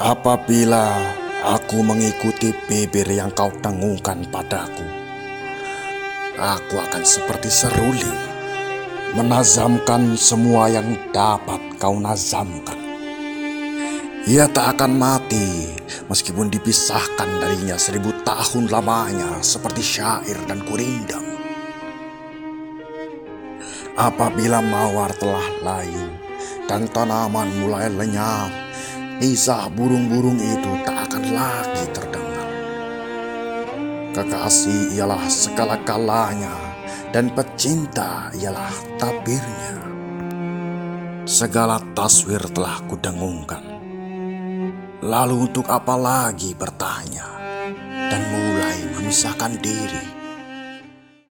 Apabila aku mengikuti bibir yang kau tangungkan padaku, aku akan seperti seruling, menazamkan semua yang dapat kau nazamkan. Ia tak akan mati meskipun dipisahkan darinya seribu tahun lamanya seperti syair dan kurindam. Apabila mawar telah layu dan tanaman mulai lenyap, isah burung-burung itu tak akan lagi terdengar. Kekasih ialah segala-galanya dan pecinta ialah tabirnya. Segala taswir telah kudengungkan Lalu untuk apa lagi bertanya dan mulai memisahkan diri?